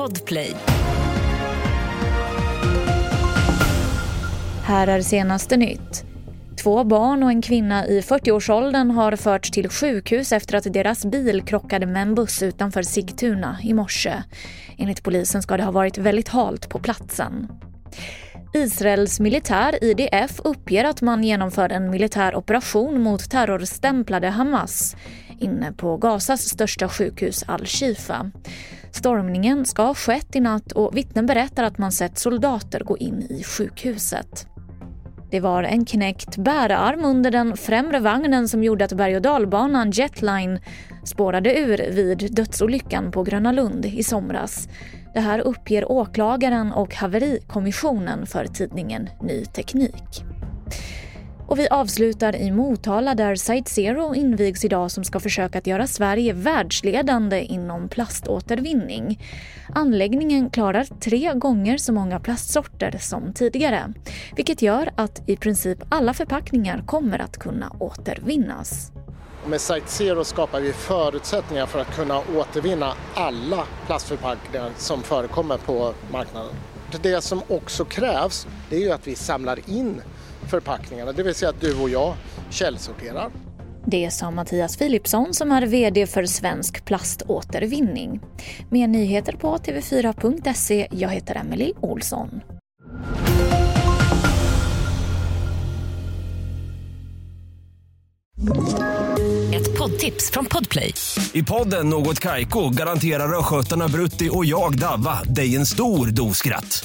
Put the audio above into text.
Podplay. Här är senaste nytt. Två barn och en kvinna i 40-årsåldern har förts till sjukhus efter att deras bil krockade med en buss utanför Sigtuna i morse. Enligt polisen ska det ha varit väldigt halt på platsen. Israels militär, IDF, uppger att man genomförde en militär operation mot terrorstämplade Hamas inne på Gazas största sjukhus Al-Shifa. Stormningen ska ha skett i natt och vittnen berättar att man sett soldater gå in i sjukhuset. Det var en knäckt bärarm under den främre vagnen som gjorde att berg och dalbanan Jetline spårade ur vid dödsolyckan på Gröna Lund i somras. Det här uppger åklagaren och haverikommissionen för tidningen Ny Teknik. Och vi avslutar i Motala där Site Zero invigs idag som ska försöka att göra Sverige världsledande inom plaståtervinning. Anläggningen klarar tre gånger så många plastsorter som tidigare vilket gör att i princip alla förpackningar kommer att kunna återvinnas. Med Site Zero skapar vi förutsättningar för att kunna återvinna alla plastförpackningar som förekommer på marknaden. Det som också krävs det är ju att vi samlar in förpackningarna, det vill säga att du och jag källsorterar. Det sa Mattias Philipsson som är VD för Svensk plaståtervinning. Mer nyheter på tv4.se. Jag heter Emily Olsson. Ett poddtips från Podplay. I podden Något Kaiko garanterar östgötarna Brutti och jag, Davva, dig en stor dos skratt.